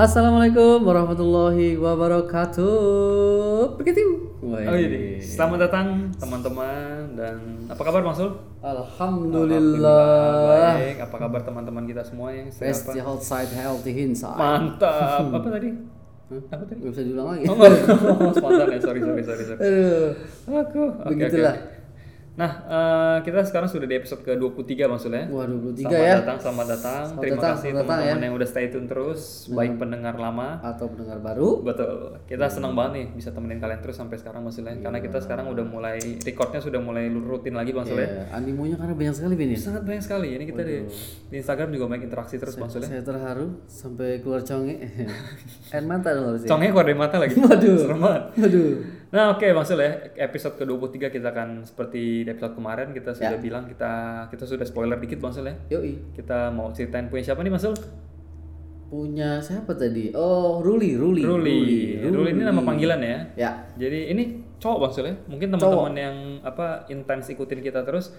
Assalamualaikum warahmatullahi wabarakatuh. Begitu. Oh iya, selamat datang teman-teman dan apa kabar Bang Sul? Alhamdulillah. Baik, apa kabar teman-teman kita semua yang sehat Best apa? outside, healthy inside. Mantap. apa tadi? Apa tadi? Gak bisa diulang lagi. Oh, oh, spontan ya, sorry sorry sorry sorry. Aduh. Aku. Oke, Begitulah. Nah, eh, kita sekarang sudah di episode ke-23 maksudnya. Wah, 23 Selamat ya. datang, selamat datang. Selamat Terima datang, kasih datang teman-teman ya. yang udah stay tune terus, baik pendengar lama Atau pendengar baru. Betul. Kita senang banget nih bisa temenin kalian terus sampai sekarang Mas Sule. Karena kita sekarang udah mulai recordnya sudah mulai rutin lagi Bang Sule. Ya, animonya karena banyak sekali Bin ya. Sangat banyak sekali. Ini kita di, di Instagram juga banyak interaksi terus Bang Sule. Saya terharu sampai keluar conge. Air mata dong harusnya. Congnya keluar dari mata lagi. Waduh. Serem banget. Aduh. Nah oke Bang Sule, episode ke-23 kita akan seperti episode kemarin kita sudah Ya. bilang kita kita sudah spoiler dikit Bang Sule. Yoi. Kita mau ceritain punya siapa nih Mas Sul? Punya siapa tadi? Oh, Ruli, Ruli. Ruli. Ruli ini nama panggilan ya. Ya. Jadi ini cowok Bang Sul ya. Mungkin teman-teman yang apa intens ikutin kita terus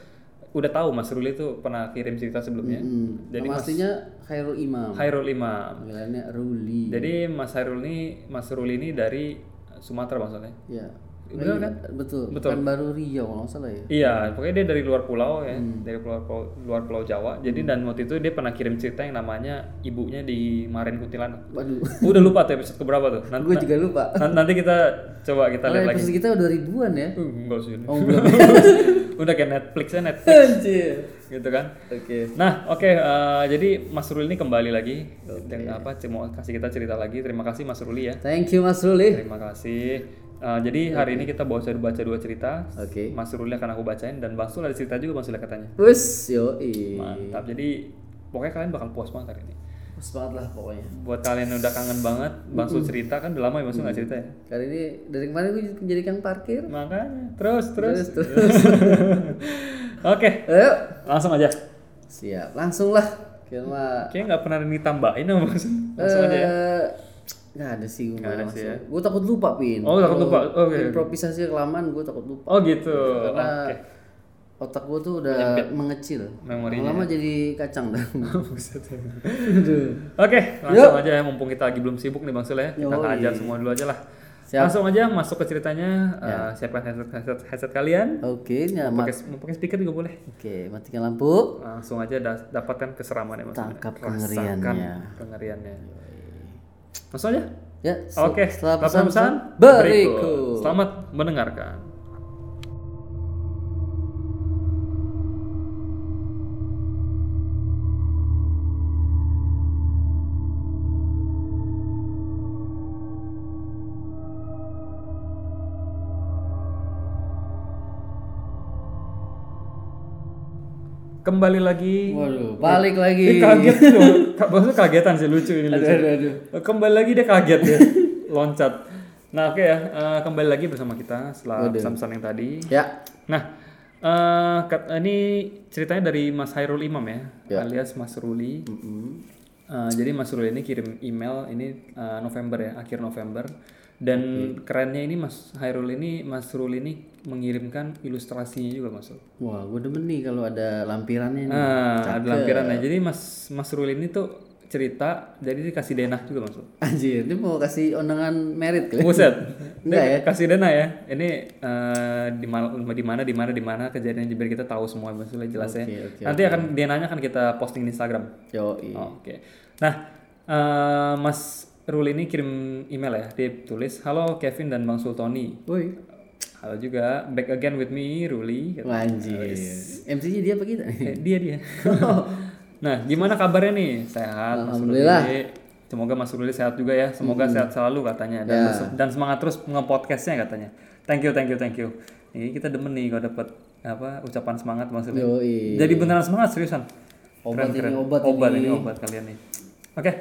udah tahu Mas Ruli itu pernah kirim cerita sebelumnya. Hmm. Jadi aslinya Khairul Imam. Hairul Imam. Panggilannya Ruli. Jadi Mas Hairul ini Mas Ruli ini dari Sumatera Bang Sul ya. Ya. Betul kan? Betul. Betul. Bukan baru Riau kalau nggak salah ya. Iya, pokoknya dia dari luar pulau ya, Hmm. dari luar pulau, luar pulau Jawa. Jadi dan waktu itu dia pernah kirim cerita yang namanya ibunya di Maren Kuntilanak. Waduh. Udah lupa tuh episode keberapa tuh. Nanti, Gue juga lupa. nanti kita coba kita lihat lagi. episode kita udah ribuan ya. Uh, enggak sih. Oh belum. Udah kayak Netflix ya Netflix Anjir. gitu kan. Oke. Nah, oke eh, jadi Mas Ruli ini kembali lagi dengan apa mau kasih kita cerita lagi. Terima kasih Mas Ruli ya. Thank you Mas Ruli. Terima kasih. Eh, jadi hari ini kita bawa baca dua cerita. Oke. Mas Ruli akan aku bacain dan Bang Sul ada cerita juga Mas Ruli katanya. Wes yoi. Mantap. Jadi pokoknya kalian bakal puas banget hari ini. Pas banget lah pokoknya. Buat kalian yang udah kangen banget, Bang Sul cerita kan udah lama ya Bang Sul nggak cerita ya. Kali ini dari kemarin gue jadi kang parkir. Makanya terus terus. Terus terus. Oke, Ayo. langsung aja. Siap. Langsung lah. Kayaknya nggak pernah ditambahin sama Bang Sul. Langsung aja ya. Nggak ada sih gue Nggak ada sih ya. Gue takut lupa pin. Oh, takut lupa. Oke, oke. Improvisasi kelamaan gue takut lupa. Oh gitu. Karena Oke. otak gue tuh udah mengecil. Memorinya. Lama jadi kacang dah. Oke, langsung aja ya mumpung kita lagi belum sibuk nih Bang Sul ya. Kita Yoi. hajar semua dulu aja lah. Siap. Langsung aja masuk ke ceritanya. Eh, siapkan headset, headset, headset kalian. Oke, nyaman. Pakai mau pakai speaker juga boleh. Oke, matikan lampu. Langsung aja da- dapatkan keseramannya Mas. Tangkap Rasakan kengeriannya. Langsung aja. Ya, Oke, setelah pesan-pesan pesan berikut. Selamat mendengarkan. Kembali lagi. Waduh, balik Dia lagi. kaget loh. Ka- Maksudnya kagetan sih lucu ini lucu. Aduh, aduh, Kembali lagi dia kaget ya. Loncat. Nah, oke ya. eh, kembali lagi bersama kita setelah pesan-pesan yang tadi. Ya, Nah, eh, kat- ini ceritanya dari Mas Hairul Imam ya, Ya. alias Mas Ruli. Eh, jadi Mas Ruli ini kirim email ini eh, November ya, akhir November. Dan kerennya ini Mas Hairul ini, Mas Ruli ini mengirimkan ilustrasinya juga Mas. Ruli. wah, gue demen nih kalau ada lampirannya nih. Nah, ada lampirannya. Jadi Mas Mas Ruli ini tuh cerita, jadi dikasih denah juga Mas. Ruli. Anjir, dia mau kasih undangan merit kali. Buset. Enggak ya? Kasih dana ya. Ini eh, di mana di mana di mana di mana kejadian biar kita tahu semua maksudnya jelas ya. Oke, oke, Nanti akan denanya akan kita posting di Instagram. Yo, Oke. Nah, eh, Mas Ruli ini kirim email ya. Dia tulis, "Halo Kevin dan Bang Sultoni. Woi, Halo juga, back again with me Ruli." Anjir. MC-nya dia apa kita? Eh, dia dia. nah, gimana kabarnya nih? Sehat, Mas Alhamdulillah. Ruli. Semoga Mas Ruli sehat juga ya. Semoga sehat selalu katanya dan Ya. berse- dan semangat terus nge-podcastnya katanya. Thank you, thank you, thank you. Ini kita demen nih kalau dapat apa ucapan semangat Mas Ruli. Jadi beneran semangat seriusan. Obat ini, obat obat ini. ini obat kalian nih. Oke.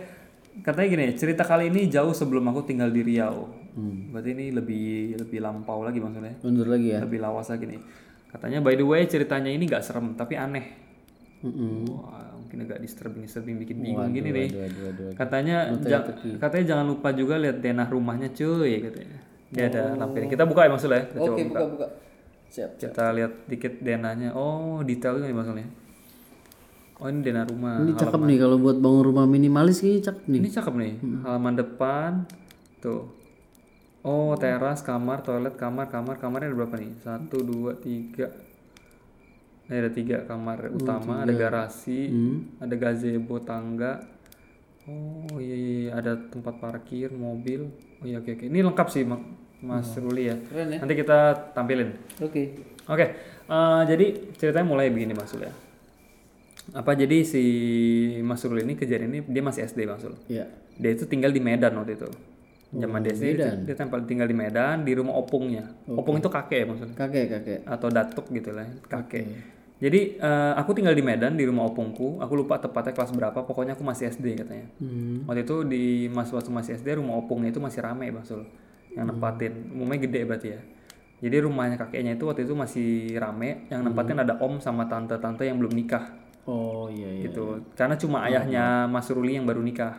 Katanya gini, cerita kali ini jauh sebelum aku tinggal di Riau. Hmm. Berarti ini lebih lebih lampau lagi maksudnya Mundur lagi ya. lebih lawas lagi nih. Katanya by the way ceritanya ini gak serem tapi aneh. Mm-mm. Wah, mungkin agak disturbing disturbing bikin bingung gini nih. Aduh, aduh, aduh. Katanya ja- katanya jangan lupa juga lihat denah rumahnya cuy katanya. Dia ada lampiran. Kita buka ya maksudnya. Kita coba Oke, buka. buka buka. Siap. Kita lihat dikit denahnya. Oh, detail juga nih maksudnya. Oh ini denah rumah. Ini cakep nih kalau buat bangun rumah minimalis kayaknya cakep nih. Ini cakep nih. Halaman depan. Tuh. Oh teras, kamar, toilet, kamar, kamar, kamarnya ada berapa nih? Satu, dua, tiga. Ini ada tiga kamar utama, ada garasi, ada gazebo tangga. Oh iya, iya, iya, ada tempat parkir, mobil. Oh iya oke oke. Ini lengkap sih Ma- Mas Ruli ya. Keren ya. Nanti kita tampilin. Oke. Oke, eh, jadi ceritanya mulai begini Mas Sul ya. Apa jadi si Mas Ruli ini kejadian ini dia masih SD Mas Sul. Iya. Dia itu tinggal di Medan waktu itu. Zaman dia SD dia, dia tempel tinggal di Medan di rumah opungnya. Opung itu kakek ya maksudnya Kakek kakek. atau datuk gitu lah, kakek. Jadi eh, aku tinggal di Medan di rumah opungku. Aku lupa tepatnya kelas berapa. Pokoknya aku masih SD katanya. Hmm. Waktu itu di mas waktu masih SD rumah opungnya itu masih ramai Bang Sul. Yang nempatin. Umumnya gede berarti ya. Jadi rumahnya kakeknya itu waktu itu masih rame. Yang nempatin ada om sama tante-tante yang belum nikah Oh iya iya. gitu. Karena cuma ayahnya Mas Ruli yang baru nikah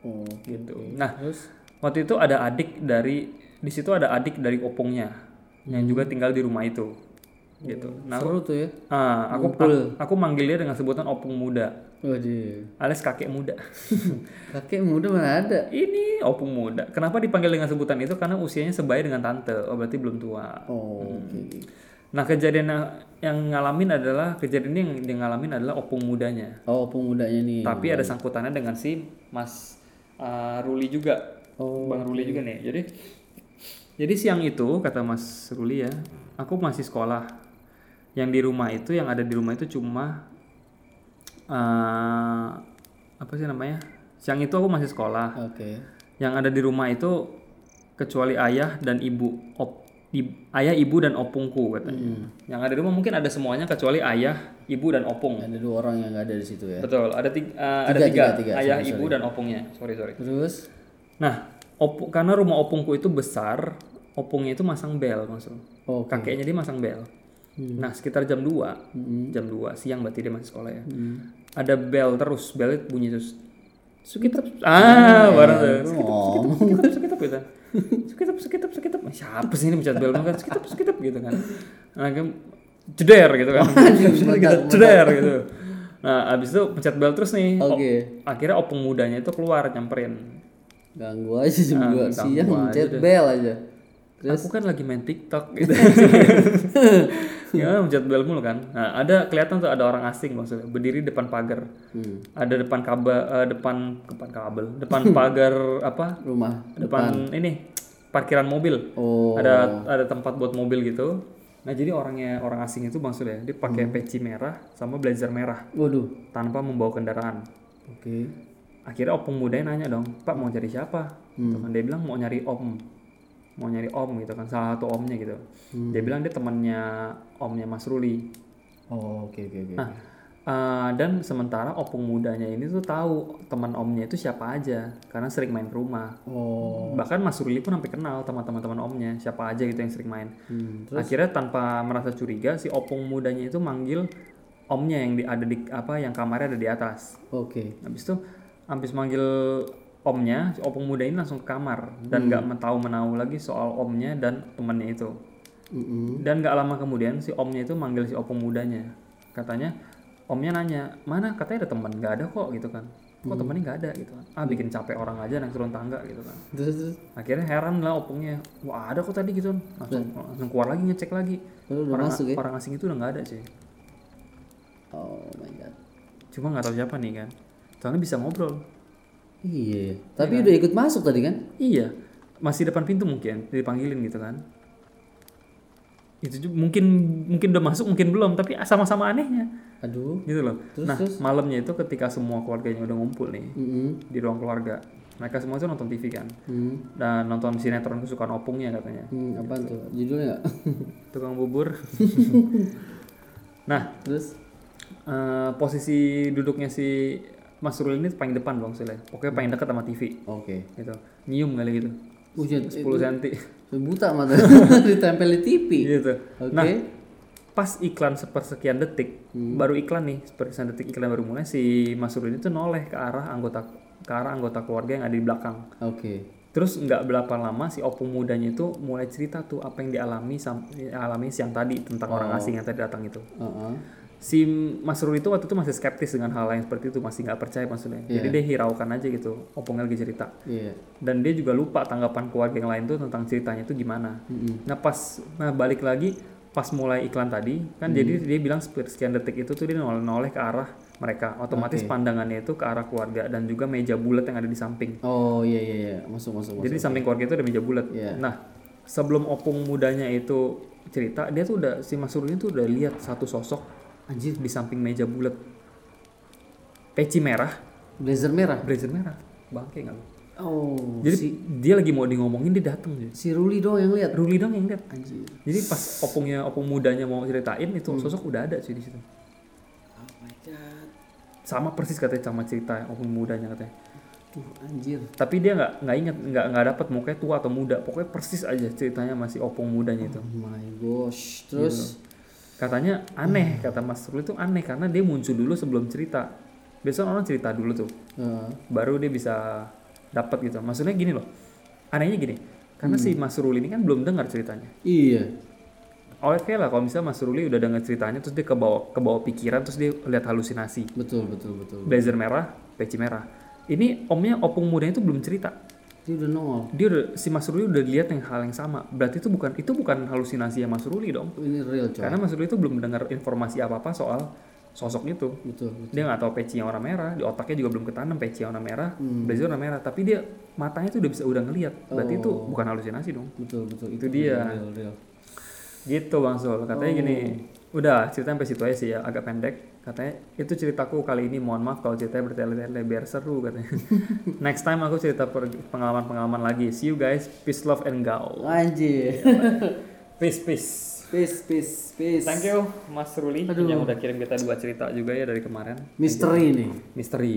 Oh. gitu. Nah, Terus? waktu itu ada adik dari di situ ada adik dari opungnya yang juga tinggal di rumah itu gitu. Nah, Seru tuh ya. ah, aku, aku aku manggil dia dengan sebutan opung muda Waduh. alias kakek muda. Kakek muda mana ada? Ini opung muda. Kenapa dipanggil dengan sebutan itu? Karena usianya sebaya dengan tante. Oh, berarti belum tua. Oh, oke. Nah, kejadian yang- ngalamin adalah kejadian yang dia ngalamin adalah opung mudanya. Oh, pemudanya nih. Tapi ada sangkutannya dengan si Mas uh, Ruli juga. Oh, Bang Ruli juga nih. Jadi jadi siang itu kata Mas Ruli ya, aku masih sekolah. Yang di rumah itu yang ada di rumah itu cuma uh, apa sih namanya? Siang itu aku masih sekolah. Oke. Yang ada di rumah itu kecuali ayah dan ibu op i- ayah ibu dan opungku katanya. Yang ada di rumah mungkin ada semuanya kecuali ayah, ibu dan opung. Ada dua orang yang nggak ada di situ ya. Betul, ada tiga, ada Tiga, tiga, tiga, tiga. ayah, Sorry, ibu dan opungnya. Sorry sorry. Terus? Nah, opu, karena rumah opungku itu besar, opungnya itu masang bel maksud. Oh, Kakeknya dia masang bel. Nah, sekitar jam 2, jam 2 siang berarti dia masih sekolah ya. Ada bel terus, bel bunyi terus. Sukitep. Ah, baru tuh. Sukitep, sukitep, sukitep gitu. Sukitep, sukitep, sukitep. Siapa sih ini mencet bel kan? Sukitep, sukitep gitu kan. Nah, kan jeder gitu kan. gitu, jeder gitu. Nah, abis itu pencet bel terus nih. O- Oke. akhirnya opung mudanya itu keluar nyamperin. Ganggu aja jam Ah, dua siang deh. bel aja. Aku kan lagi main TikTok gitu. ya, mencet bel mulu kan. Nah, ada kelihatan tuh ada orang asing maksudnya berdiri depan pagar. Hmm. Ada depan kabel depan depan kabel, depan pagar apa? Rumah. Depan ini parkiran mobil. Oh. Ada ada tempat buat mobil gitu. Nah, jadi orangnya orang asing itu Bang Sul ya, dia pakai peci merah sama blazer merah Waduh. tanpa membawa kendaraan. Oke. Akhirnya opung mudanya nanya dong, Pak mau cari siapa? Gitu kan. Dia bilang mau nyari om, mau nyari om gitu kan, salah satu omnya gitu. Dia bilang dia temannya omnya Mas Ruli. Oh, oke oke oke. Nah, eh, dan sementara opung mudanya ini tuh tahu teman omnya itu siapa aja, karena sering main ke rumah. Oh. Bahkan Mas Ruli pun sampai kenal teman-teman teman omnya, siapa aja gitu yang sering main. Hmm. Akhirnya tanpa merasa curiga, si opung mudanya itu manggil omnya yang di, ada di apa yang kamarnya ada di atas. Oke. Habis itu habis manggil omnya, si opung muda ini langsung ke kamar dan nggak tahu menahu lagi soal omnya dan temannya itu. Mm-mm. Dan nggak lama kemudian si omnya itu manggil si opung mudanya. Katanya omnya nanya mana katanya ada teman nggak ada kok gitu kan. Kok temennya nggak ada gitu kan. Ah bikin capek orang aja naik turun tangga gitu kan. Terus. Akhirnya heran lah opungnya. Wah ada kok tadi gitu kan. Langsung, langsung keluar lagi ngecek lagi. Orang, masuk ya? orang asing itu udah nggak ada sih. Oh my god. Cuma nggak tahu siapa nih kan. Soalnya bisa ngobrol. Iya. Tapi udah ikut masuk tadi kan? Iya, masih depan pintu mungkin dipanggilin gitu kan. Itu juga mungkin mungkin udah masuk mungkin belum tapi sama-sama anehnya Aduh. gitu loh. Terus, nah malamnya itu ketika semua keluarganya udah ngumpul nih Mm-mm. di ruang keluarga, mereka semua itu nonton TV kan Hmm. dan nonton sinetron kesukaan opungnya katanya. Hmm, apa tuh? Judulnya? Tukang bubur. nah Terus? eh, posisi duduknya si Mas Rul ini paling depan bang Sule. Pokoknya paling dekat sama TV Oke. gitu. Nyium kali gitu. Buset, 10 cm. buta mata ditempel di TV. gitu. Oke. Nah, pas iklan sepersekian detik, baru iklan nih, sepersekian detik iklan baru mulai si Mas Rul ini tuh noleh ke arah anggota ke arah anggota keluarga yang ada di belakang. Oke. Terus nggak berapa lama si opung mudanya itu mulai cerita tuh apa yang dialami sam- alami siang tadi tentang orang asing yang tadi datang itu. Heeh. Si Mas Ruli itu waktu itu masih skeptis dengan hal yang seperti itu masih nggak percaya maksudnya. Jadi dia hiraukan aja gitu opungnya lagi cerita. Iya. dan dia juga lupa tanggapan keluarga yang lain tuh tentang ceritanya itu gimana. Mm-mm. nah pas nah balik lagi pas mulai iklan tadi kan jadi dia bilang sekian detik itu tuh dia noleh noleh ke arah mereka. Otomatis pandangannya itu ke arah keluarga dan juga meja bulat yang ada di samping. Oh iya iya iya. Masuk masuk masuk. jadi di samping keluarga itu ada meja bulat. Iya. nah sebelum opung mudanya itu cerita dia tuh udah si Mas Ruli tuh udah lihat satu sosok Anjir, di samping meja bulat peci merah blazer merah. blazer merah bangke nggak? Oh, jadi si, dia lagi mau di ngomongin dia dateng jadi si Ruli doang yang lihat. Ruli dong yang lihat Anjir. jadi pas opungnya opung mudanya mau ceritain itu Hmm. sosok udah ada sih di situ Oh my god. sama persis katanya sama cerita opung mudanya katanya Tuh anjir. tapi dia nggak nggak ingat nggak nggak dapat mukanya tua atau muda pokoknya persis aja ceritanya masih opung mudanya itu Oh my gosh. Terus katanya aneh kata Mas Ruli itu aneh karena dia muncul dulu sebelum cerita. Biasanya orang cerita dulu tuh. Eh, baru dia bisa dapat gitu. Maksudnya gini loh anehnya gini. Karena si Mas Ruli ini kan belum dengar ceritanya. Iya. oke lah kalau misalnya Mas Ruli udah dengar ceritanya terus dia kebawa kebawa pikiran terus dia lihat halusinasi. Betul betul betul. blazer merah peci merah. Ini omnya opung mudanya itu belum cerita Dia udah nongol. dia udah si Mas Ruli udah lihat yang hal yang sama berarti itu bukan itu bukan halusinasi Mas Ruli dong Oh, ini real coy. karena Mas Ruli itu belum mendengar informasi apa apa soal sosok itu Betul. betul. dia nggak tahu peci yang warna merah di otaknya juga belum ketanam peci yang warna merah Hmm. blazer warna merah tapi dia matanya tuh udah bisa udah ngelihat berarti itu Oh. bukan halusinasi dong Betul betul. Itu dia. Real real. gitu bang Sul katanya gini Oh. udah cerita sampai situ aja sih ya agak pendek katanya itu ceritaku kali ini mohon maaf kalau ceritanya bertele-tele biar seru katanya. Next time aku cerita pengalaman-pengalaman lagi. See you guys. Peace love and go Anjir. peace peace. Peace peace peace. thank you Mas Ruli Aduh. yang udah kirim kita dua cerita juga ya dari kemarin. Misteri nih. misteri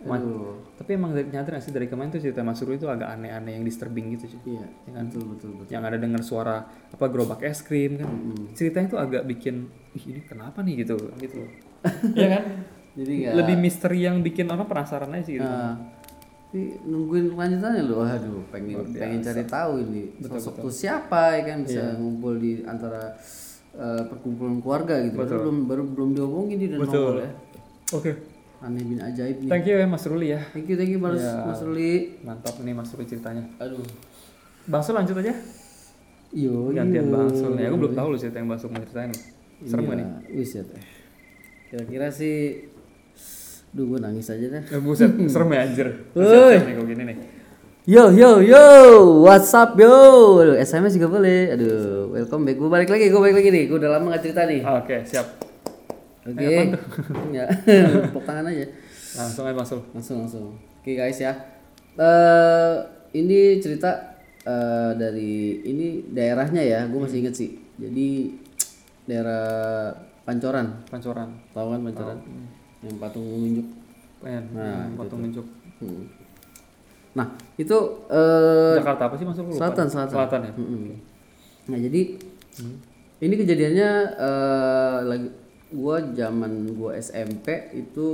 Ma- Aduh. tapi emang dari- nyata nggak sih dari kemarin tuh cerita Mas Ruli itu agak aneh-aneh yang disturbing gitu sih Iya. Betul betul betul. yang ada dengar suara apa gerobak es krim kan ceritanya tuh agak bikin ih ini kenapa nih gitu gitu Iya kan Jadi nggak. lebih misteri yang bikin orang penasaran aja sih gitu tapi nungguin kelanjutannya loh. Aduh, pengen Luar biasa. pengen cari tahu ini Betul, sosok betul. tuh siapa ya kan bisa Iya. ngumpul di antara eh, perkumpulan keluarga gitu. Baru belum baru belum diomongin dia udah Betul. nongol ya. oke Aneh bin ajaib nih. thank you ya Mas Ruli ya Thank you, thank you Mas, Ya. Mas Ruli. mantap nih Mas Ruli ceritanya Aduh. Bang Sul lanjut aja Yo, gantian. Bang Sul nih aku belum tahu loh cerita yang Bang Sul mau ceritain nih serem gak nih Iya, Wiset. Kira-kira sih Duh, gue nangis aja dah. Eh, buset serem ya anjir Woi. Gini nih Yo yo yo, what's up yo? Aduh, SMS juga boleh. Aduh, welcome back. Gue balik lagi, gue balik lagi nih. Gue udah lama gak cerita nih. oke siap Oke. Ya, tepuk tangan aja. langsung aja Sul Langsung langsung. Oke guys ya. Eh ini cerita eh, dari ini daerahnya ya. Gue masih inget sih. Jadi daerah Pancoran. pancoran Tahu kan Pancoran? Yang patung pengen Nah, potong menjuk Hmm. Nah, itu eh Jakarta apa sih Mas Sul Lupa. Selatan, selatan. selatan ya Mm-mm. Nah jadi ini kejadiannya eh, lagi gua zaman gua SMP itu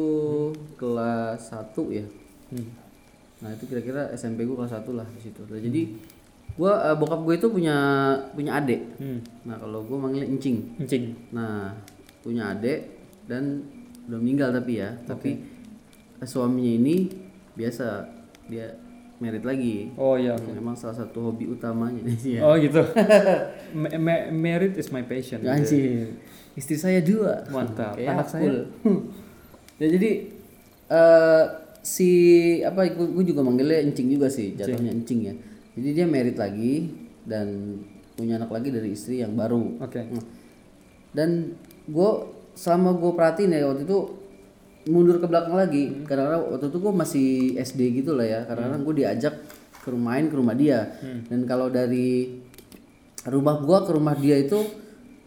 kelas 1 ya. Hmm. Nah itu kira-kira SMP gua kelas 1 lah di situ. Nah, jadi gua eh, bokap gue itu punya punya adik. Hmm. Nah kalau gua manggilnya encing. Encing. Nah punya adik dan udah meninggal tapi ya. Tapi eh, suaminya ini biasa dia merit lagi. Oh iya. oke. Memang salah satu hobi utamanya ya. Oh gitu. Married is my passion. Anjir. Istri saya dua. Mantap. Kayak Anak Apul. ya jadi eh si apa gue juga manggilnya encing juga sih jatuhnya encing ya. Jadi dia merit lagi dan punya anak lagi dari istri yang baru. Oke. Nah, Dan gue selama gue perhatiin ya waktu itu mundur ke belakang lagi karena waktu itu gue masih SD gitu lah ya karena gue diajak ke rumah main ke rumah dia dan kalau dari rumah gue ke rumah dia itu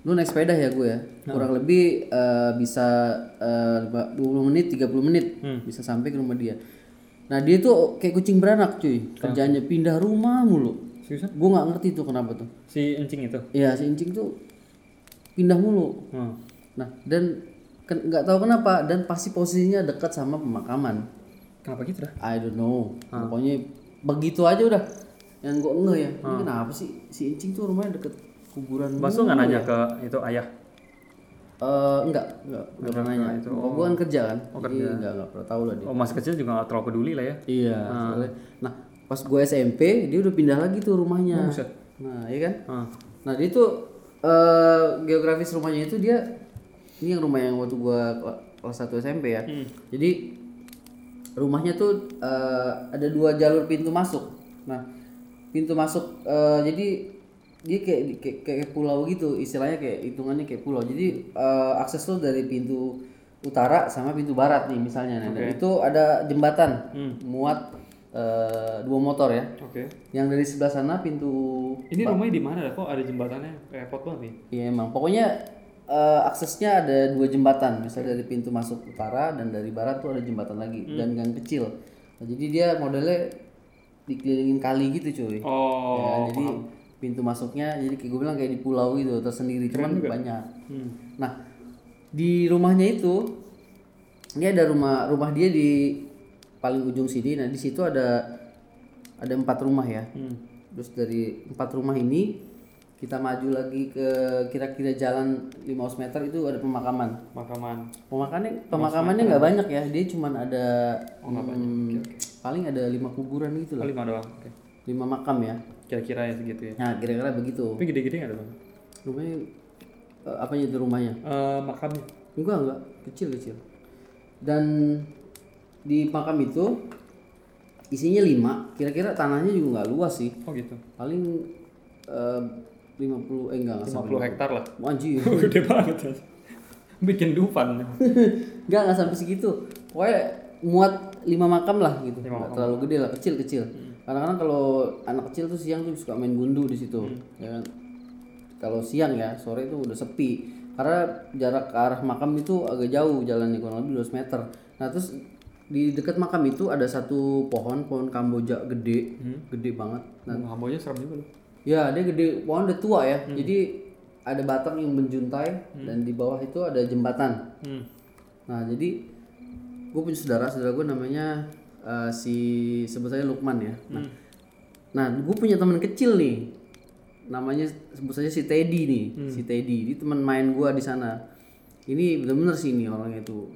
lu naik sepeda ya gue ya kurang lebih eh, bisa eh, lima- 20 menit 30 menit bisa sampai ke rumah dia nah dia tuh kayak kucing beranak cuy kerjanya pindah rumah mulu Seriusan? gue nggak ngerti tuh kenapa tuh Si encing itu. Iya si Incing tuh pindah mulu. Hmm. Nah dan ken- nggak tahu kenapa dan pasti posisinya dekat sama pemakaman. Kenapa gitu dah? I don't know. Pokoknya begitu aja udah. Yang gue ngeh ya. Ini kenapa sih si Incing tuh rumahnya deket kuburan? Mas lu nggak nanya ke itu ayah? Eh, enggak, enggak, enggak pernah nanya. itu. Bokap gua kan kerja kan, Oh, jadi enggak enggak pernah tahu lah dia. Oh masih kecil juga nggak terlalu peduli lah ya. Iya. soalnya- Nah, pas gue SMP dia udah pindah lagi tuh rumahnya. buset. Nah, iya kan? Ah. Nah, dia tuh eh geografis rumahnya itu dia ini yang rumah yang waktu gua kela- kelas 1 SMP ya. Jadi rumahnya tuh eh, ada dua jalur pintu masuk. Nah, pintu masuk eh, jadi dia kayak, kayak kayak pulau gitu, istilahnya kayak hitungannya kayak pulau. Jadi eh, akses tuh dari pintu utara sama pintu barat nih misalnya. Nah, dan itu ada jembatan muat eh, dua motor ya. Oke. Yang dari sebelah sana pintu Ini rumahnya di mana? Kok ada jembatannya? Repot banget nih. Iya emang pokoknya eh, aksesnya ada dua jembatan, misalnya dari pintu masuk utara dan dari barat tuh ada jembatan lagi dan gang kecil. Nah, jadi dia modelnya dikelilingin kali gitu cuy. Oh. Ya, jadi pintu masuknya jadi kayak gue bilang kayak di pulau gitu tersendiri cuman banyak. Hmm. Nah di rumahnya itu ini ada rumah rumah dia di paling ujung sini. Nah di situ ada ada empat rumah ya. Hmm. Terus dari empat rumah ini kita maju lagi ke kira-kira jalan 500 meter itu ada pemakaman. Makaman. Pemakamannya pemakamannya nggak banyak ya. Dia cuman ada hmm, paling ada lima kuburan gitu Oh, lah. lima doang. Oke. Lima makam ya. Kira-kira ya segitu ya. Nah kira-kira begitu. Tapi gede-gede nggak ada bang? Rumahnya eh, apanya itu rumahnya? Eh, makamnya. Enggak, enggak. Kecil-kecil. Dan di makam itu isinya lima. Kira-kira tanahnya juga nggak luas sih. Oh gitu. Paling eh, 50 eh enggak sampai 50 hektar lah. 50. Anjir. gede banget ya. Bikin dufan. enggak enggak sampai segitu. Pokoknya muat lima makam lah gitu. Lima Nggak terlalu gede lah, kecil-kecil. Kadang-kadang kalau anak kecil tuh siang tuh suka main gundu di situ. Ya kan? Kalau siang ya, sore itu udah sepi. Karena jarak ke arah makam itu agak jauh jalannya kurang lebih 200 meter. Nah, terus di dekat makam itu ada satu pohon, pohon kamboja gede, gede banget. Nah, Kamboja serem juga loh. Ya, dia gede, pohon udah tua ya. Jadi ada batang yang menjuntai dan di bawah itu ada jembatan. Hmm. Nah, jadi gue punya saudara, saudara gue namanya eh, si sebut saja Lukman ya. Nah, nah gue punya teman kecil nih, namanya sebut saja si Teddy nih, si Teddy. Ini teman main gue di sana. Ini bener-bener sih ini orangnya itu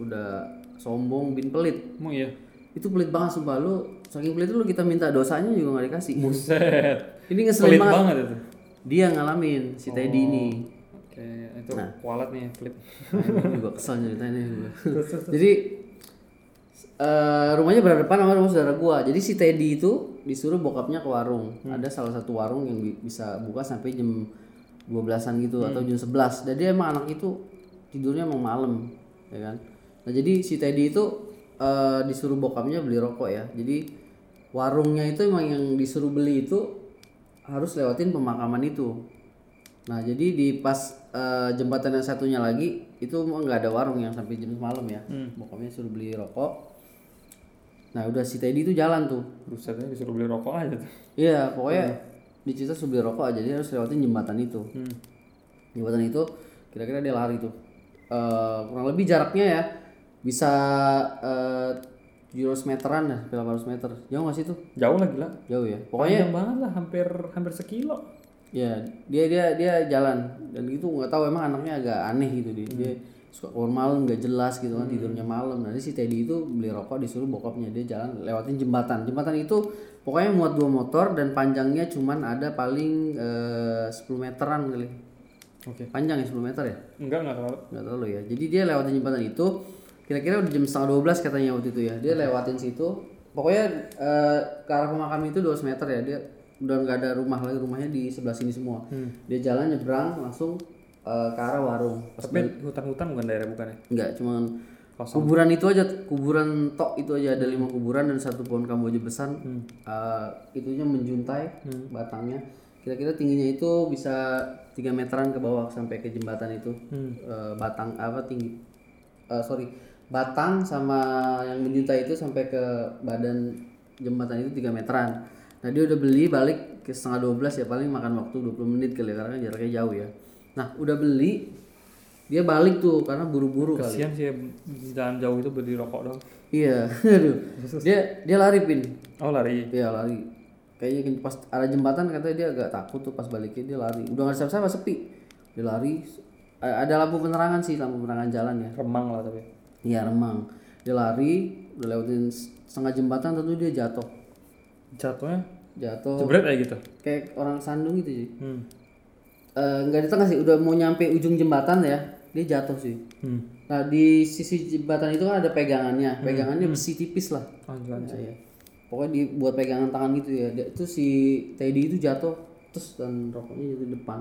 udah sombong bin pelit. Emang iya. Itu pelit banget sumpah lu. Saking pelit lu kita minta dosanya juga nggak dikasih. Buset. Ini ngeselin Pelit banget. banget itu. Dia ngalamin si Teddy ini. Oke, itu kualat nih flip. Nah, juga kesel ceritanya juga. Jadi eh, rumahnya berhadapan sama rumah saudara gua. Jadi si Teddy itu disuruh bokapnya ke warung. Ada salah satu warung yang bi- bisa buka sampai jam 12-an gitu atau jam 11. Dan dia emang anak itu tidurnya emang malam, ya kan. Nah, jadi si Teddy itu eh, disuruh bokapnya beli rokok ya. Jadi warungnya itu emang yang disuruh beli itu harus lewatin pemakaman itu. Nah jadi di pas eh, jembatan yang satunya lagi itu emang nggak ada warung yang sampai jam malam ya. Bokapnya suruh beli rokok. Nah udah si Teddy itu jalan tuh. Buset ya disuruh beli rokok aja tuh. Iya pokoknya di cerita suruh beli rokok aja dia harus lewatin jembatan itu. Jembatan itu kira-kira dia lari tuh. Eh, kurang lebih jaraknya ya bisa eh, 700 meteran ya, 800 meter. Jauh nggak sih tuh? Jauh lah gila. Jauh ya. Pokoknya Panjang banget lah, hampir hampir sekilo. Ya, dia dia dia jalan dan gitu nggak tahu emang anaknya agak aneh gitu dia. Dia suka keluar malam nggak jelas gitu kan tidurnya malam. Nanti si Teddy itu beli rokok disuruh bokapnya dia jalan lewatin jembatan. Jembatan itu pokoknya muat dua motor dan panjangnya cuman ada paling eh, 10 meteran kali. Oke. Panjang ya 10 meter ya? Enggak enggak terlalu. nggak terlalu ya. Jadi dia lewatin jembatan itu kira-kira udah jam setengah 12 katanya waktu itu ya. Dia lewatin situ. Pokoknya eh, ke arah pemakam itu 200 meter ya. Dia udah nggak ada rumah lagi rumahnya di sebelah sini semua. Dia jalan nyebrang langsung eh, ke arah warung. Pas Tapi hutan-hutan bukan daerah bukan ya? Enggak, cuman Kosong. kuburan itu aja, kuburan tok itu aja ada lima kuburan dan satu pohon kamboja besar. Eh, itunya menjuntai batangnya. Kira-kira tingginya itu bisa 3 meteran ke bawah sampai ke jembatan itu. Eh, batang apa tinggi? eh, sorry, batang sama yang menjuntai itu sampai ke badan jembatan itu 3 meteran. Nah dia udah beli balik ke setengah 12 ya paling makan waktu 20 menit kali ya, karena jaraknya jauh ya. Nah udah beli dia balik tuh karena buru-buru kali. Kasihan sih jalan jauh itu beli rokok dong. Iya, aduh. Dia dia lari pin. Oh lari. Iya lari. Kayaknya pas arah jembatan katanya dia agak takut tuh pas baliknya dia lari. Udah nggak siapa-siapa sepi. Dia lari. Ada lampu penerangan sih lampu penerangan jalan ya Remang lah tapi. iya remang dia lari udah lewatin setengah jembatan tentu dia jatuh Jatuhnya jatuh jebret kayak gitu. kayak orang sandung gitu sih Hmm. Eh, nggak di tengah sih udah mau nyampe ujung jembatan ya dia jatuh sih Hmm. nah di sisi jembatan itu kan ada pegangannya pegangannya besi tipis lah Anjir, anjir. Ya, ya. pokoknya dibuat pegangan tangan gitu ya Dia- itu si Teddy itu jatuh terus dan rokoknya jatuh di depan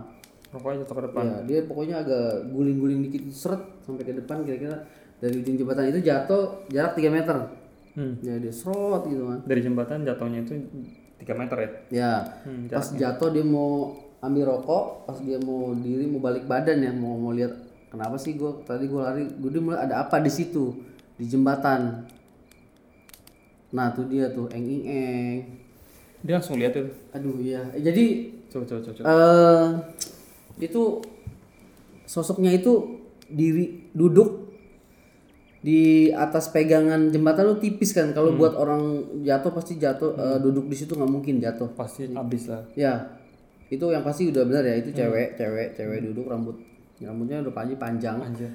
Rokoknya jatuh ke depan. ya dia pokoknya agak guling-guling dikit seret sampai ke depan kira-kira dari ujung jembatan itu jatuh jarak 3 meter Hmm. ya dia serot gitu kan Dari jembatan jatuhnya itu 3 meter ya. ya Hmm, pas jatuh dia mau ambil rokok pas dia mau diri mau balik badan ya mau mau lihat kenapa sih gue tadi gue lari? Gue dia mulai ada apa di situ? Di jembatan. Nah tuh dia tuh eng ing eng. Dia langsung lihat itu. aduh iya. Eh, jadi Coba coba coba. coba. eh itu sosoknya itu diri duduk di atas pegangan jembatan lu tipis kan? Kalau buat orang jatuh pasti jatuh eh, duduk di situ nggak mungkin jatuh. Pasti habis lah. ya itu yang pasti udah benar ya itu cewek cewek cewek duduk rambut rambutnya udah panjang panjang Anjir.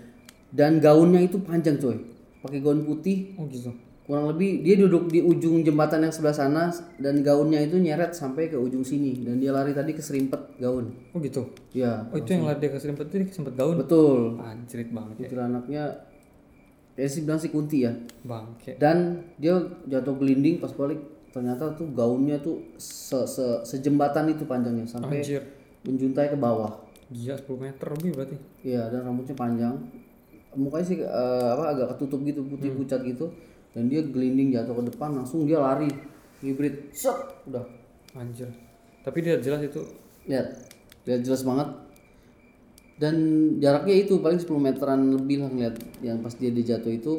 dan gaunnya itu panjang coy pakai gaun putih Oh gitu. kurang lebih dia duduk di ujung jembatan yang sebelah sana dan gaunnya itu nyeret sampai ke ujung sini dan dia lari tadi keserimpet gaun Oh gitu. ya Oh itu yang lari dia keserimpet itu dia kesempet gaun. betul Anjrit banget ya. itu anaknya ya sih bilang si Kunti ya Bangke. dan dia jatuh gelinding pas balik ternyata tuh gaunnya tuh se, se sejembatan itu panjangnya sampai Anjir. menjuntai ke bawah. Gila 10 meter lebih berarti. Iya dan rambutnya panjang, mukanya sih eh, apa agak ketutup gitu putih pucat gitu, dan dia gelinding jatuh ke depan langsung dia lari. Hibrid, set udah. Anjir. Tapi dia jelas itu. Lihat lihat jelas banget. Dan jaraknya itu paling 10 meteran lebih lah ngeliat. Yang pas dia dijatuh itu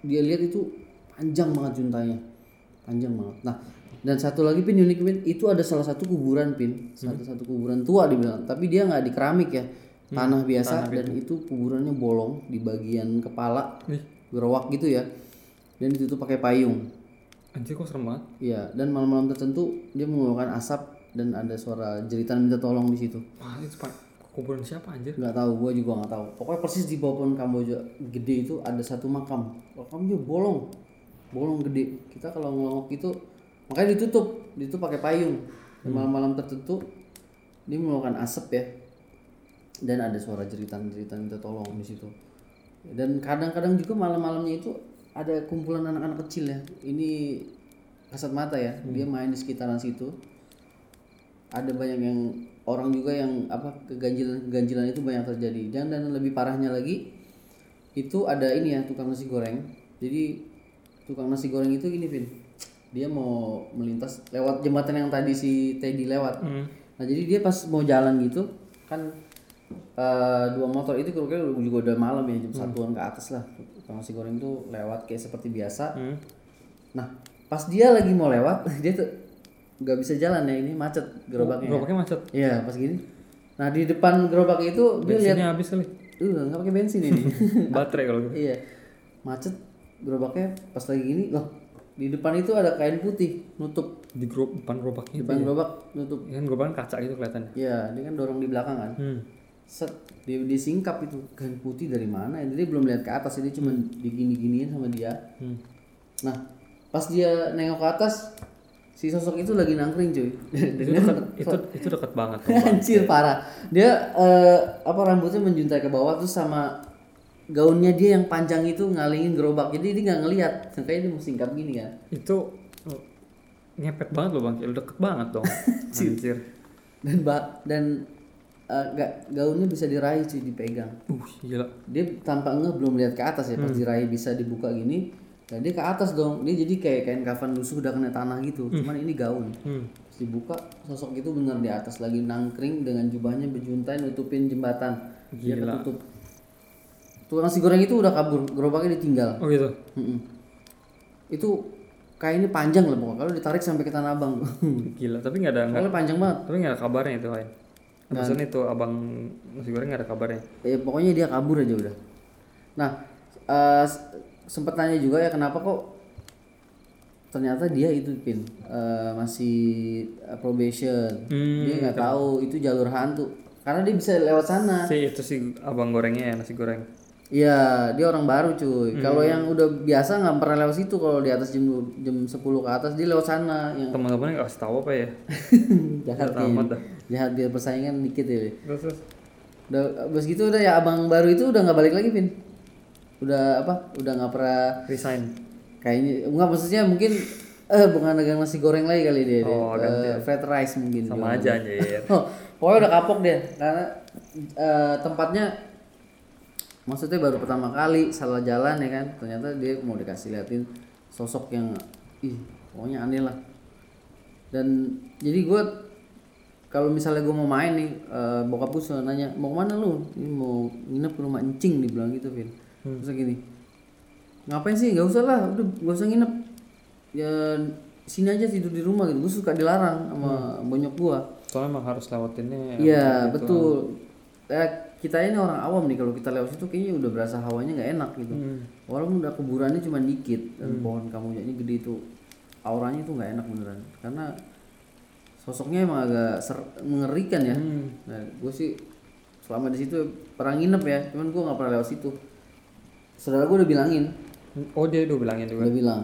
dia lihat itu panjang banget juntanya panjang banget nah dan satu lagi pin unik pin itu ada salah satu kuburan pin satu satu kuburan tua dibilang tapi dia nggak di keramik ya tanah biasa dan itu kuburannya bolong di bagian kepala gerowak gitu ya dan ditutup pakai payung anjir kok serem banget. Iya, dan malam-malam tertentu dia mengeluarkan asap dan ada suara jeritan minta tolong di situ. Wah, itu pak kuburan siapa anjir? Nggak tahu, gua juga nggak tahu. Pokoknya persis di bawah pohon Kamboja gede itu ada satu makam. Makamnya bolong, bolong gede. Kita kalau ngelongok itu makanya ditutup, ditutup pakai payung. Dan malam-malam tertentu dia mengeluarkan asap ya. Dan ada suara jeritan-jeritan minta tolong di situ. Dan kadang-kadang juga malam-malamnya itu ada kumpulan anak-anak kecil ya. Ini kasat mata ya, dia main di sekitaran situ. Ada banyak yang orang juga yang apa keganjilan-keganjilan itu banyak terjadi. Dan dan lebih parahnya lagi itu ada ini ya tukang nasi goreng. Jadi tukang nasi goreng itu gini, Vin. Dia mau melintas lewat jembatan yang tadi si Teddy lewat. Nah, jadi dia pas mau jalan gitu kan eh, dua motor itu kira-kira juga udah malam ya jam satuan ke atas lah. Tukang nasi goreng tuh lewat kayak seperti biasa. Hmm. Nah, pas dia lagi mau lewat, dia tuh nggak bisa jalan ya ini macet gerobaknya. Gerobaknya macet. Iya, pas gini. Nah, di depan gerobak itu dia lihat Bensinnya habis kali. uh nggak pakai bensin ini. Baterai kalau gitu. iya. Macet gerobaknya pas lagi gini, loh. Di depan itu ada kain putih nutup Di grup depan gerobaknya. depan gerobak nutup. Ya kan gerobaknya kaca gitu kelihatannya. Iya, dia kan dorong di belakang kan. Hmm. Set dia disingkap itu kain putih dari mana? ya? Dia belum lihat ke atas, dia cuma digini-giniin sama dia. Hmm. Nah, pas dia nengok ke atas, si sosok itu lagi nangkring cuy. Itu dekat, itu itu dekat banget. tuh. Anjir parah. Dia eh, apa rambutnya menjuntai ke bawah terus sama gaunnya dia yang panjang itu ngalingin gerobak. Jadi dia nggak ngelihat, makanya dia mau singkap gini kan. itu oh, ngepet banget loh bang, lu deket banget dong. Anjir. Dan ba dan eh, ga- gaunnya bisa diraih cuy dipegang. Uh, gila. Dia tanpa ngeh belum lihat ke atas ya, pas diraih bisa dibuka gini. Dan dia ke atas dong. Dia jadi kayak kain kafan lusuh udah kena tanah gitu. Cuman ini gaun. Hmm. Terus dibuka sosok itu bener di atas lagi nangkring dengan jubahnya berjuntai nutupin jembatan dia Gila. ketutup tukang nasi goreng itu udah kabur gerobaknya ditinggal Oh gitu. Mm-mm. itu kainnya panjang lah pokoknya kalau ditarik sampai ke tanah abang Gila, tapi nggak ada nggak soalnya panjang banget tapi nggak ada kabarnya itu lain. Maksudnya itu abang nasi goreng nggak ada kabarnya. ya pokoknya dia kabur aja udah nah eh, s- sempet tanya juga ya kenapa kok ternyata dia itu pin eh, masih eh, probation Hmm, dia nggak tahu itu jalur hantu karena dia bisa lewat sana Si itu si abang gorengnya ya nasi goreng. Iya, dia orang baru cuy. Kalau yang udah biasa nggak pernah lewat situ. Kalau di atas jam jam 10 ke atas dia lewat sana. Yang Teman-temannya nggak kasih tahu apa ya? jahat kayaknya. Jahat biar persaingan dikit ya. Terus terus. Udah abis gitu udah ya abang baru itu udah nggak balik lagi pin. Udah apa? Udah nggak pernah Resign. kayaknya nggak maksudnya mungkin eh bukan dagang nasi goreng lagi kali dia. dia. Oh, ganti Eh, fried rice mungkin. Sama aja anjir. Oh, pokoknya udah kapok dia karena eh, tempatnya maksudnya baru pertama kali salah jalan ya kan. Ternyata dia mau dikasih liatin sosok yang ih pokoknya aneh lah. Dan jadi gue kalau misalnya gue mau main nih eh, bokap gue suka nanya mau ke mana lu? Ini mau nginep ke rumah encing dibilang gitu Vin. Terus gini ngapain sih? Nggak usah lah udah nggak usah nginep. Ya sini aja tidur di rumah gitu. Gue suka dilarang sama bonyok gue Soalnya emang harus lewatinnya. Iya betul. Eh, kita ini orang awam nih kalau kita lewat situ kayaknya udah berasa hawanya nggak enak gitu. Walaupun udah kuburannya cuma dikit dan pohon kamunya ini gede itu auranya itu nggak enak beneran karena sosoknya emang agak ser- mengerikan ya. Nah, gue sih selama di situ pernah nginep ya, cuman gue nggak pernah lewat situ. Saudara gue udah bilangin, Oh dia udah bilangin juga. udah bilang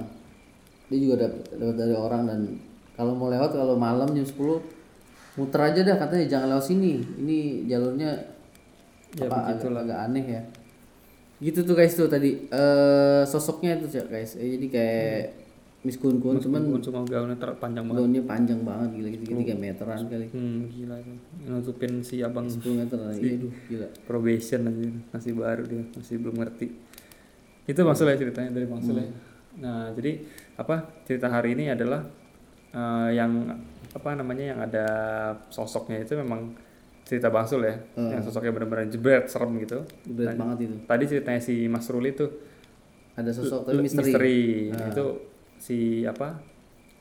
dia juga dapat dapat dari orang dan kalau mau lewat kalau malam jam 10 muter aja dah katanya jangan lewat sini ini jalurnya Ya, apa agak, agak aneh ya. Gitu tuh guys tuh tadi eh sosoknya itu guys. Eh, jadi kayak Miss Kun Kun cuman Cuman cuma gaunnya panjang banget. daunnya panjang banget gila gitu tiga meteran kali. Hmm gila itu. Nutupin si abang 10 meter iya aduh gila. probation aja masih baru dia masih belum ngerti. Itu Sule ceritanya dari Bang Sule nah jadi apa cerita hari ini adalah eh, yang apa namanya yang ada sosoknya itu memang cerita Bang Sule ya yang sosoknya benar-benar jebret serem gitu. Berat banget itu. tadi ceritanya si Mas Ruli itu ada sosok tapi misteri. misteri. Itu si apa?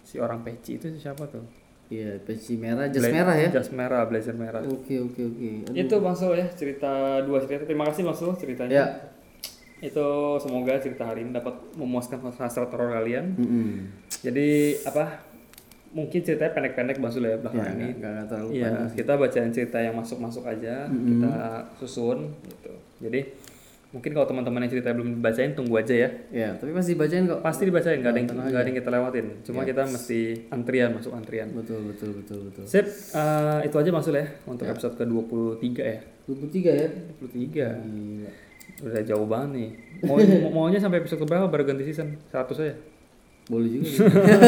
Si orang peci itu siapa tuh? Iya peci merah jas Bla- merah ya? jas merah blazer merah. Oke oke oke. Aduh. itu Bang Sul ya cerita dua cerita. Terima kasih Bang Sul ceritanya. Ya. Itu semoga cerita hari ini dapat memuaskan hasrat horor kalian. Mm-mm. jadi apa mungkin ceritanya pendek-pendek Bang Sul ya belakangan ini nggak nggak terlalu Iya, kita bacain cerita yang masuk-masuk aja, kita susun gitu. Jadi mungkin kalau teman-teman yang cerita belum dibacain tunggu aja ya. ya tapi pasti bacain kok Pasti dibacain, nggak ada yang nggak ada yang kita lewatin. Cuma kita mesti antrian masuk antrian. betul betul betul betul Sip, eh, itu aja Bang ya untuk episode ke-23 ya. 23 ya 23. Gila. Udah jauh banget nih. Mau mau- maunya sampai episode keberapa baru ganti season? 100 aja. Boleh juga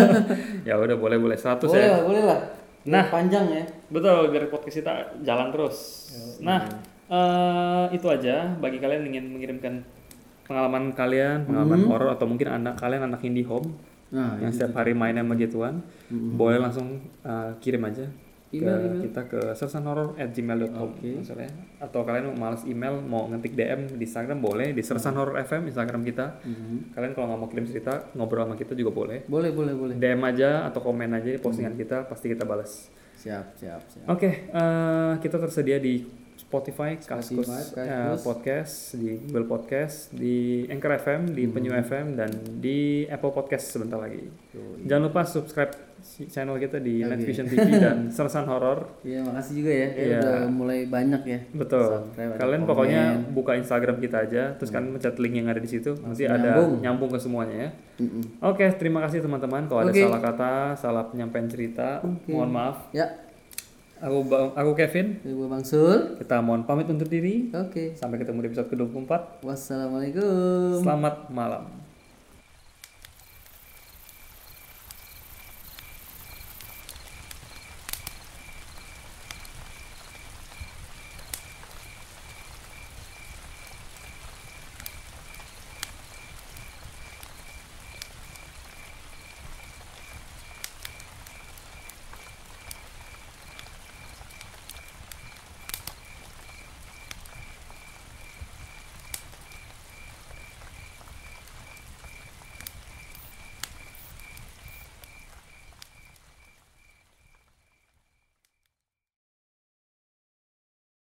ya udah boleh boleh. 100 boleh ya. lah boleh lah. Nah. panjang ya. Betul, biar podcast kita jalan terus. Nah, eh, itu aja. Bagi kalian yang ingin mengirimkan pengalaman kalian, pengalaman horor atau mungkin anak kalian anak indie home nah yang setiap hari main sama gituan, boleh langsung eh, kirim aja ke kita ke sersanhorror@gmail.com misalnya atau kalian mau males email mau ngetik DM di Instagram boleh. Di Sersan Horror FM Instagram kita. Kalian kalau nggak mau kirim cerita ngobrol sama kita juga boleh. Boleh boleh boleh. DM aja atau komen aja di postingan kita pasti kita balas siap siap siap. Oke, eh, kita tersedia di Spotify, Kaskus Spotify, eh, Podcast, di Google Podcast, di Anchor FM, di Penyu FM, dan di Apple Podcast sebentar lagi. Jangan lupa subscribe channel kita di Night Vision TV dan Sersan Horror. Iya makasih juga ya, ya Iya. udah mulai banyak ya. Betul. Subscribe, ada Kalian komen. pokoknya buka Instagram kita aja, terus kan pencet link yang ada di situ, nanti ada nyambung. ke semuanya ya. Mm-mm. Oke, terima kasih teman-teman. Kalau ada Oke. salah kata, salah penyampaian cerita, mohon maaf. Ya, Aku Bang- aku Kevin. gue Bang Sul. Kita mohon pamit undur diri. Oke. Sampai ketemu di episode ke-24. Wassalamualaikum. Selamat malam.